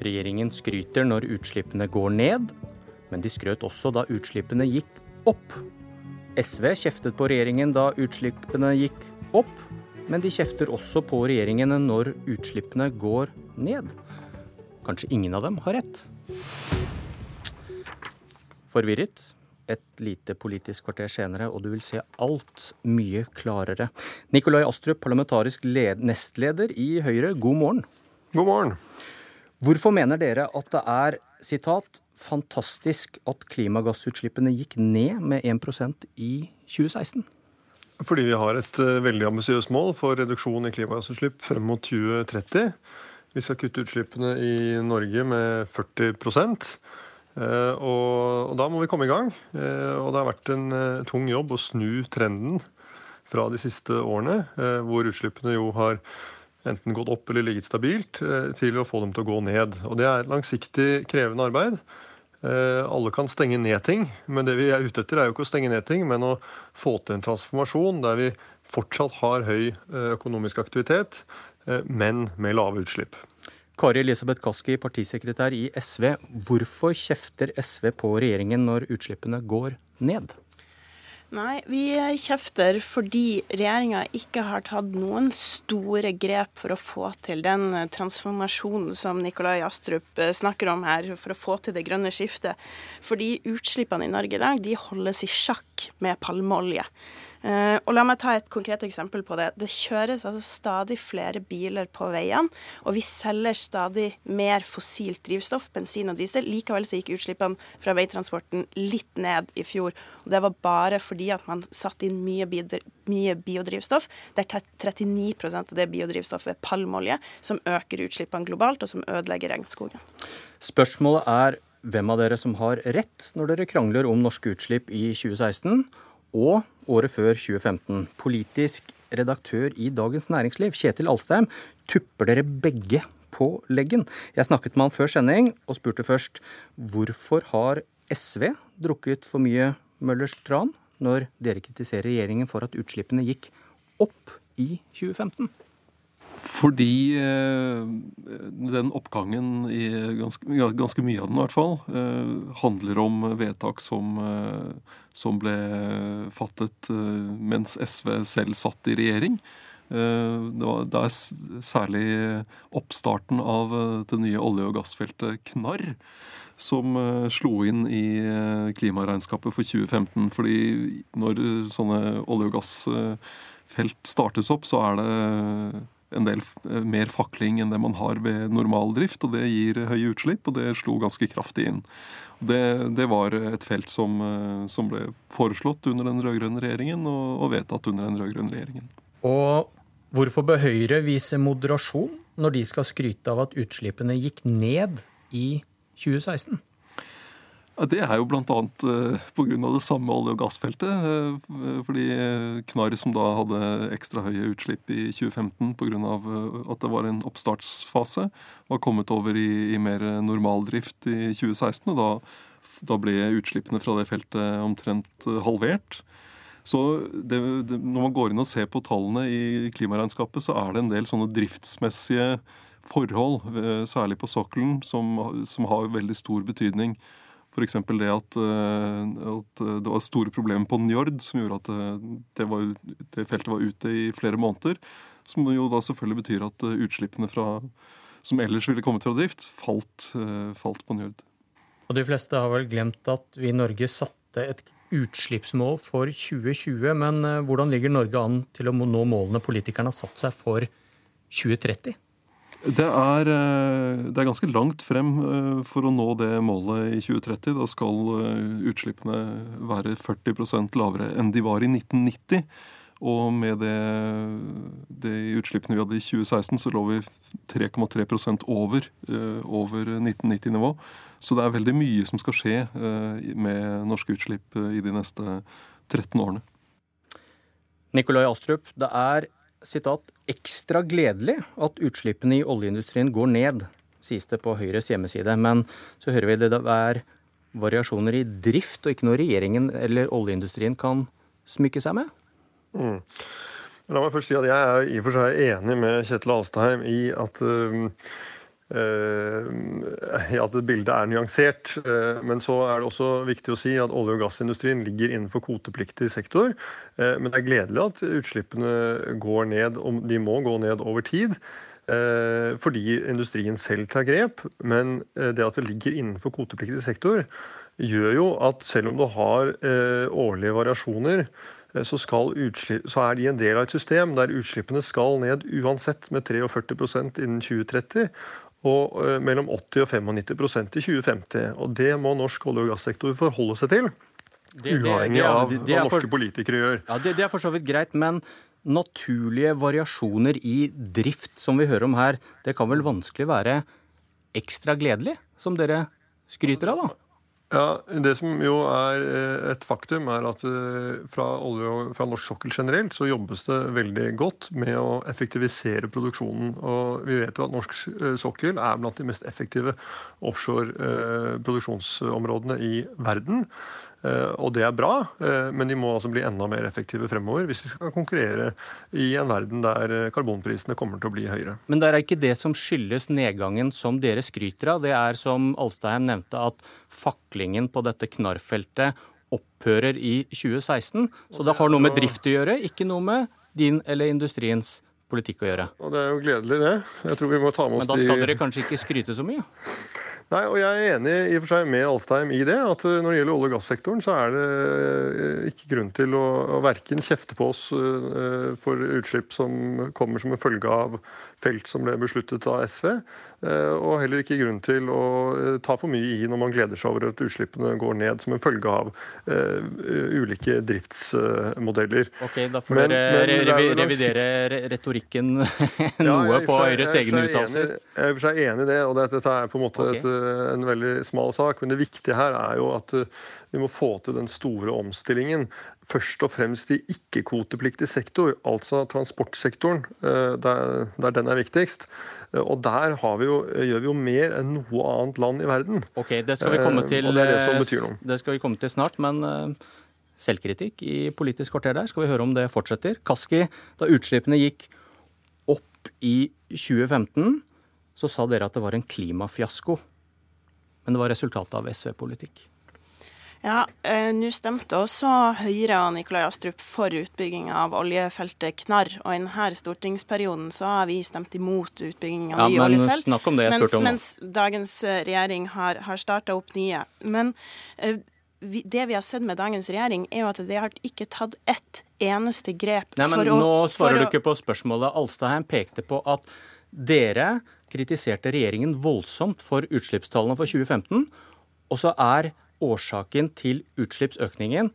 Regjeringen skryter når utslippene går ned, men de skrøt også da utslippene gikk opp. SV kjeftet på regjeringen da utslippene gikk opp, men de kjefter også på regjeringen når utslippene går ned. Kanskje ingen av dem har rett? Forvirret? Et lite politisk kvarter senere, og du vil se alt mye klarere. Nikolai Astrup, parlamentarisk nestleder i Høyre, god morgen. God morgen. Hvorfor mener dere at det er citat, fantastisk at klimagassutslippene gikk ned med 1% i 2016? Fordi vi har et uh, veldig ambisiøst mål for reduksjon i klimagassutslipp frem mot 2030. Vi skal kutte utslippene i Norge med 40 uh, og, og da må vi komme i gang. Uh, og det har vært en tung jobb å snu trenden fra de siste årene, hvor utslippene jo har enten gått opp eller ligget stabilt, til å få dem til å gå ned. Og det er langsiktig krevende arbeid. Eh, alle kan stenge ned ting, men det vi er ute etter, er jo ikke å stenge ned ting, men å få til en transformasjon der vi fortsatt har høy eh, økonomisk aktivitet, eh, men med lave utslipp. Kari Elisabeth Kaski, partisekretær i SV. Hvorfor kjefter SV på regjeringen når utslippene går ned? Nei, vi kjefter fordi regjeringa ikke har tatt noen store grep for å få til den transformasjonen som Nikolai Astrup eh, snakker om her, for å få til det grønne skiftet. Fordi utslippene i Norge i dag de holdes i sjakk med palmeolje. Uh, og La meg ta et konkret eksempel på det. Det kjøres altså stadig flere biler på veiene, og vi selger stadig mer fossilt drivstoff, bensin og diesel. Likevel så gikk utslippene fra veitransporten litt ned i fjor. og Det var bare fordi at man satte inn mye, mye biodrivstoff. Det er 39% av det biodrivstoffet er palmeolje, som øker utslippene globalt, og som ødelegger regnskogen. Spørsmålet er hvem av dere som har rett når dere krangler om norske utslipp i 2016 og året før 2015. Politisk redaktør i Dagens Næringsliv, Kjetil Alstheim, tupper dere begge på leggen. Jeg snakket med han før sending og spurte først hvorfor har SV drukket for mye Møllers tran når dere kritiserer regjeringen for at utslippene gikk opp i 2015? Fordi eh, den oppgangen ganske, ganske, mye av den i hvert fall, eh, handler om vedtak som, eh, som ble fattet mens SV selv satt i regjering. Det er særlig oppstarten av det nye olje- og gassfeltet Knarr som slo inn i klimaregnskapet for 2015. Fordi når sånne olje- og gassfelt startes opp, så er det en del eh, mer fakling enn det man har ved normal drift, og det gir høye utslipp, og det slo ganske kraftig inn. Det, det var et felt som, eh, som, ble foreslått under den rød-grønne regjeringen, og, og, vedtatt under den rød-grønne regjeringen. Og hvorfor bør Høyre vise moderasjon når de skal skryte av at utslippene gikk ned i 2016? Det er jo bl.a. Eh, pga. det samme olje- og gassfeltet. Eh, fordi Knarr, som da hadde ekstra høye utslipp i 2015 pga. Eh, at det var en oppstartsfase, var kommet over i, i mer normaldrift i 2016. Og da, da, ble utslippene fra det feltet omtrent halvert. Så det, det, når man går inn og ser på tallene i klimaregnskapet, så er det en del sånne driftsmessige forhold, særlig på sokkelen, som, som har veldig stor betydning. F.eks. det at, eh, at, det var store problemer på Njord som gjorde at eh, det, var, det, feltet var ute i flere måneder. Som jo da selvfølgelig betyr at eh, utslippene fra, som ellers ville kommet fra drift, falt, falt på Njord. Og de fleste har vel glemt at vi i Norge satte et utslippsmål for 2020. Men hvordan ligger Norge an til å nå målene politikerne har satt seg for 2030? Det er, eh, det er, ganske langt frem eh, for å nå det målet i 2030. Da skal eh, utslippene være 40% lavere enn de var i 1990. Og med det, de utslippene vi hadde i 2016, så lå vi 3,3% over, over 1990-nivå. Så det er veldig mye som skal skje med norske utslipp i de neste 13 årene. Nikolai Astrup, det er sitat, ekstra gledelig at utslippene i oljeindustrien går ned, sies det på Høyres hjemmeside. Men så hører vi det er variasjoner i drift, og ikke noe regjeringen eller oljeindustrien kan smykke seg med? Mm. La meg først si at Jeg er i og for seg enig med Kjetil Alstheim i at uh, ja, at bildet er nyansert. Men så er det også viktig å si at olje- og gassindustrien ligger innenfor kvotepliktig sektor. Men det er gledelig at utslippene går ned, de må gå ned over tid. Fordi industrien selv tar grep. Men det at det ligger innenfor kvotepliktig sektor, gjør jo at selv om du har årlige variasjoner, Eh, utslipp, så, er de en del av et system der utslippene skal ned uansett med 43% innen 2030. Og eh, mellom 80 og 95% i 2050. Og det må norsk olje- og gassektor forholde seg til. Det, uavhengig av hva norske for, politikere gjør. Ja, det, det er for så vidt greit, men naturlige variasjoner i drift som vi hører om her, det kan vel vanskelig være ekstra gledelig, som dere skryter av, da? Ja, Det som jo er eh, et faktum, er at eh, fra, olje fra norsk sokkel generelt så jobbes det veldig godt med å effektivisere produksjonen. Og vi vet jo at norsk eh, sokkel er blant de mest effektive offshore produksjonsområdene i verden. Eh, og det er bra, eh, men de må altså bli enda mer effektive fremover hvis vi skal konkurrere i en verden der eh, karbonprisene kommer til å bli høyere. Men det er ikke det som skyldes nedgangen som dere skryter av. Det er som Alstein nevnte, at faklingen på dette knarrfeltet opphører i 2016. Så det har noe med drift å gjøre, ikke noe med din eller industriens politikk å gjøre. Og Det er jo gledelig, det. Jeg tror vi må ta med oss de Men da skal dere kanskje ikke skryte så mye? Nei, og Jeg er enig i og for seg med Alstheim i det. at eh, Når det gjelder olje- og gassektoren, så er det eh, ikke grunn til å, å verken kjefte på oss uh, for utslipp som kommer som en følge av felt som ble besluttet av SV. Og heller ikke grunn til å ta for mye i når man gleder seg over at utslippene går ned som en følge av ulike driftsmodeller. Ok, Da får men, dere men, revidere retorikken noe ja, på Høyres egne uttalelser. Jeg er i og for seg enig i det. og Dette er på en måte okay. et Eh, en veldig smal sak. Men det viktige her er jo at eh, vi må få til den store omstillingen. Først og fremst i ikke-kvotepliktig sektor, altså transportsektoren, eh, der, der, den er viktigst. Og der vi jo, gjør vi jo mer enn noe annet land i verden. Ok, Det skal vi komme til, det det det skal vi komme til snart. men... Selvkritikk i Politisk kvarter der, skal vi høre om det fortsetter. Kaski, da utslippene gikk opp i 2015, så sa dere at det var en klimafiasko men det var resultatet av SV-politikk. Ja, eh, Nå stemte også Høyre og Nikolai Astrup for utbygging av oljefeltet Knarr. Og i denne stortingsperioden så har vi stemt imot utbygging av ja, nye oljefelt. Snakk om det jeg mens. Mens dagens eh, regjering har, har starta opp nye. Men eh, vi, det vi har sett med dagens regjering, er jo at det har ikke tatt ett eneste grep Nei, men Nå svarer du ikke på spørsmålet. Alstaheim pekte på at dere kritiserte regjeringen voldsomt for utslippstallene for 2015. Og så er årsaken til utslippsøkningen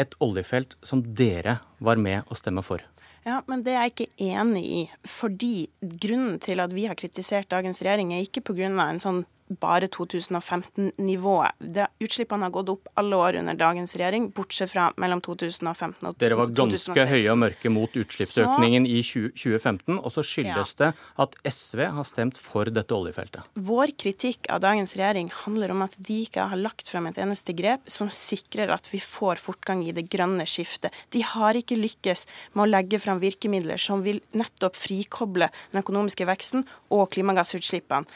et oljefelt som dere var med å stemme for. Ja, men det er jeg ikke enig i. Fordi grunnen til at vi har kritisert dagens regjering, er ikke pga. en sånn bare 2015-nivået. Utslippene har gått opp alle år under dagens regjering, bortsett fra mellom 2015 og 2016. Dere var ganske høye og mørke mot utslippsøkningen så, i 2015, og så skyldes ja. det at SV har stemt for dette oljefeltet. Vår kritikk av dagens regjering handler om at de ikke har lagt frem et eneste grep som sikrer at vi får fortgang i det grønne skiftet. De har ikke lykkes med å legge frem virkemidler som vil nettopp frikoble den økonomiske veksten og klimagassutslippene.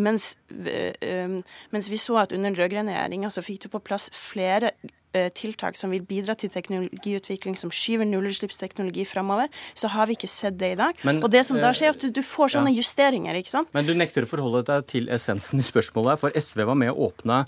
Mens mens vi så at under den rød-grønne regjeringa så fikk du på plass flere eh, tiltak som vil bidra til teknologiutvikling som skyver nullutslippsteknologi framover, så har vi ikke sett det i dag. Men, og det som da skjer, er at du, du får sånne ja. justeringer, ikke sant. Men du nekter å forholde deg til essensen i spørsmålet, for SV var med å åpne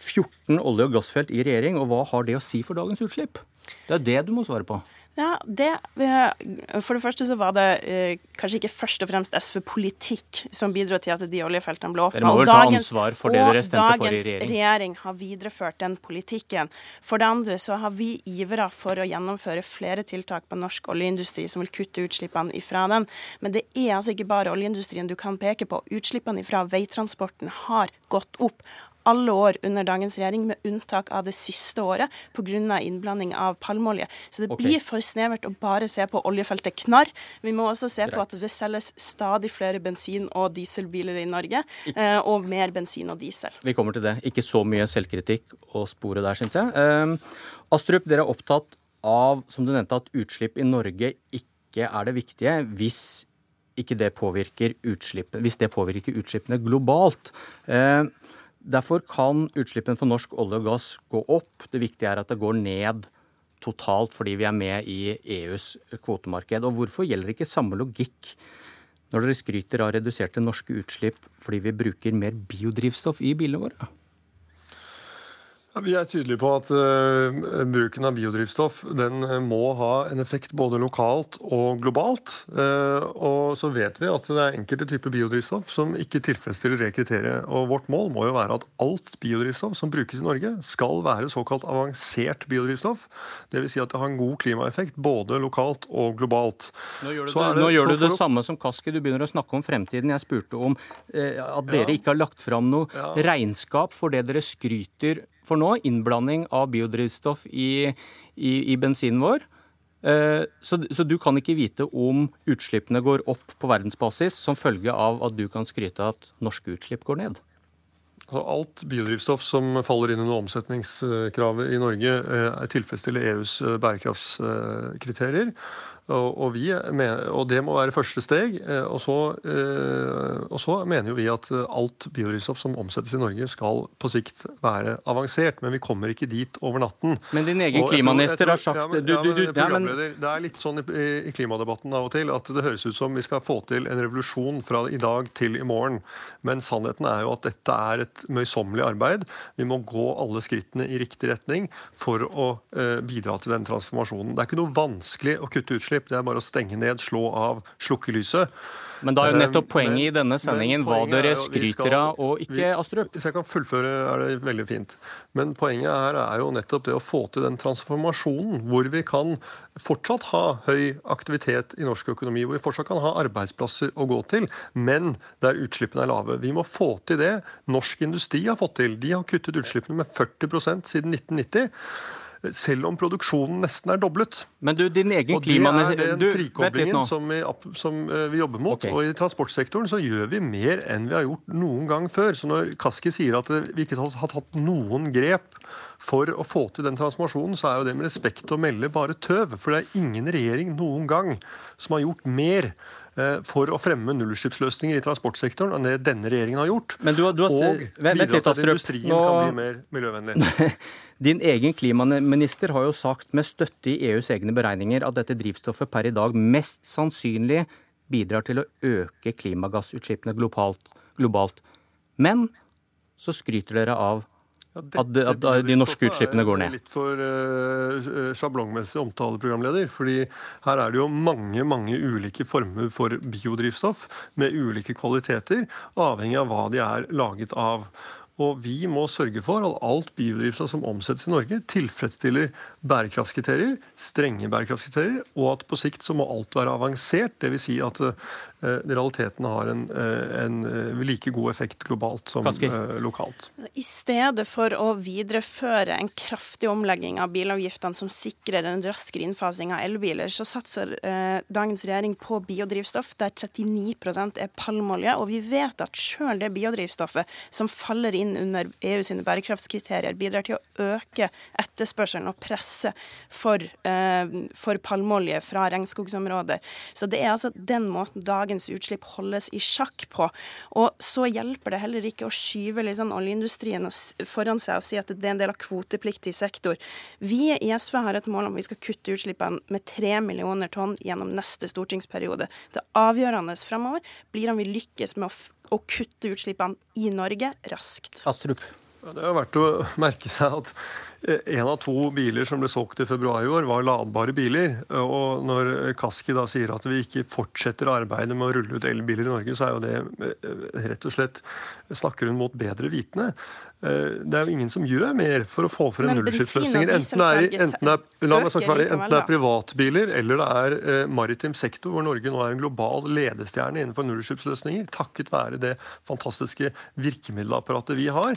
14 olje- og gassfelt i regjering, og hva har det å si for dagens utslipp? Det er det du må svare på. Ja, det, eh, For det første så var det eh, kanskje ikke først og fremst SV-politikk som bidro til at de oljefeltene ble åpna. I regjering? Og dagens regjering har videreført den politikken. For det andre så har vi ivra for å gjennomføre flere tiltak på norsk oljeindustri som vil kutte utslippene ifra den. Men det er altså ikke bare oljeindustrien du kan peke på. Utslippene ifra veitransporten har gått opp alle år under dagens regjering, med unntak av det siste året pga. innblanding av palmeolje. Så det okay. blir for snevert å bare se på oljefeltet Knarr. Vi må også se Greit. på at det selges stadig flere bensin- og dieselbiler i Norge, eh, og mer bensin og diesel. Vi kommer til det. Ikke så mye selvkritikk å spore der, syns jeg. Eh, Astrup, dere er opptatt av, som du nevnte, at utslipp i Norge ikke er det viktige hvis ikke det påvirker utslippene, hvis det påvirker utslippene globalt. Eh, derfor kan utslippene for norsk olje og gass gå opp. Det viktige er at det går ned totalt fordi vi er med i EUs kvotemarked. Og hvorfor gjelder ikke samme logikk når dere skryter av reduserte norske utslipp fordi vi bruker mer biodrivstoff i bilene våre? Vi er tydelige på at uh, bruken av biodrivstoff den uh, må ha en effekt både lokalt og globalt. Uh, og så vet vi at det er enkelte typer biodrivstoff som ikke tilfredsstiller det kriteriet. Og vårt mål må jo være at alt biodrivstoff som brukes i Norge, skal være såkalt avansert biodrivstoff. Dvs. Si at det har en god klimaeffekt både lokalt og globalt. Nå gjør du det, det, gjør du det samme som Kaski. Du begynner å snakke om fremtiden. Jeg spurte om at dere ja. ikke har lagt fram noe ja. regnskap for det dere skryter for nå, innblanding av biodrivstoff i, i, i bensinen vår. Eh, så, så, du kan ikke vite om utslippene går opp på verdensbasis som følge av at du kan skryte at norske utslipp går ned? Alt biodrivstoff som faller inn under omsetningskravet i Norge, eh, tilfredsstiller EUs eh, bærekraftskriterier. Og, og, vi, og, det må være første steg. Eh, og så, eh, og så, mener jo vi at alt biodrivstoff som omsettes i Norge skal på sikt være avansert. Men vi kommer ikke dit over natten. Men din egen klimaminister har sagt ja, men, du, du, du, ja, men, Det er litt sånn i, i, klimadebatten av og til at det høres ut som vi skal få til en revolusjon fra i dag til i morgen. Men sannheten er jo at dette er et møysommelig arbeid. Vi må gå alle skrittene i riktig retning for å bidra til den transformasjonen. Det er ikke noe vanskelig å kutte utslipp utslipp. Det er bare å stenge ned, slå av, slukke lyset. Men da er jo eh, nettopp poenget i denne sendingen hva dere skryter av og ikke, Astrup. Hvis jeg kan fullføre, er det veldig fint. Men poenget her er jo nettopp det å få til den transformasjonen hvor vi kan fortsatt ha høy aktivitet i norsk økonomi, hvor vi fortsatt kan ha arbeidsplasser å gå til, men der utslippene er lave. Vi må få til det norsk industri har fått til. De har kuttet utslippene med 40% siden 1990 selv om produksjonen nesten er doblet. Men du, din egen klima... Og det er den frikoblingen som vi, som eh, vi, jobber mot. Okay. Og i transportsektoren så gjør vi mer enn vi har gjort noen gang før. Så når Kaski sier at vi ikke har tatt noen grep for å få til den transformasjonen, så er jo det med respekt å melde bare tøv. For det er ingen regjering noen gang som har gjort mer eh, for å fremme nullutslippsløsninger i transportsektoren enn det denne regjeringen har gjort. Du, du har, og bidra til at industrien Nå... kan bli mer miljøvennlig. Din egen klimaminister har jo sagt med støtte i EUs egne beregninger at dette drivstoffet per i dag mest sannsynlig bidrar til å øke klimagassutslippene globalt. globalt. Men så skryter dere av ja, at, at, de norske utslippene går ned. Litt for uh, sjablongmessig omtale, programleder. fordi her er det jo mange mange ulike former for biodrivstoff med ulike kvaliteter, avhengig av hva de er laget av. Og vi må sørge for at alt biodrivstoff som omsettes i Norge, tilfredsstiller bærekraftskriterier, strenge bærekraftskriterier, og at på sikt så må alt være avansert. Dvs. Si at realiteten har en, eh, en, eh, like god effekt globalt som Kanske. lokalt. I stedet for å videreføre en kraftig omlegging av bilavgiftene som sikrer en raskere innfasing av elbiler, så satser eh, dagens regjering på biodrivstoff, der 39% er palmeolje. Og vi vet at sjøl det biodrivstoffet som faller inn under EU sine bærekraftskriterier, bidrar til å øke etterspørselen og presset for, eh, for palmeolje fra regnskogsområder. Så det er altså den måten dagens dagens utslipp holdes i sjakk på. Og så hjelper det heller ikke å skyve liksom oljeindustrien foran seg og si at det er en del av kvotepliktig sektor. Vi i SV har et mål om vi skal kutte utslippene med tre millioner tonn gjennom neste stortingsperiode. Det avgjørende fremover blir om vi lykkes med å, å kutte utslippene i Norge raskt. Astrup. Ja, det er verdt å merke seg at en av to biler som ble solgt i februar i år, var ladbare biler. Og når Kaski da sier at vi ikke fortsetter arbeidet med å rulle ut elbiler i Norge, så er jo det eh, rett og slett Snakker hun mot bedre vitende? Eh, det er jo ingen som gjør mer for å få frem nullutslippsløsninger. Enten, enten, enten, det er privatbiler eller det er eh, maritim sektor, hvor Norge nå er en global ledestjerne innenfor nullutslippsløsninger, takket være det fantastiske virkemiddelapparatet vi har,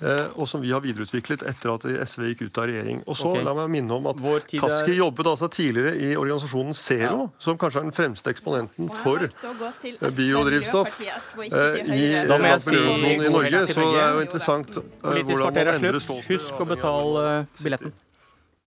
eh, og som vi har videreutviklet etter at SV gikk ut av regjering. Og så okay. la meg minne om at Kaski er... jobbet altså tidligere i organisasjonen Zero, ja. som kanskje er den fremste eksponenten for biodrivstoff i, i, i Norge. Så det er jo interessant hvordan man er slutt. Husk å betale billetten.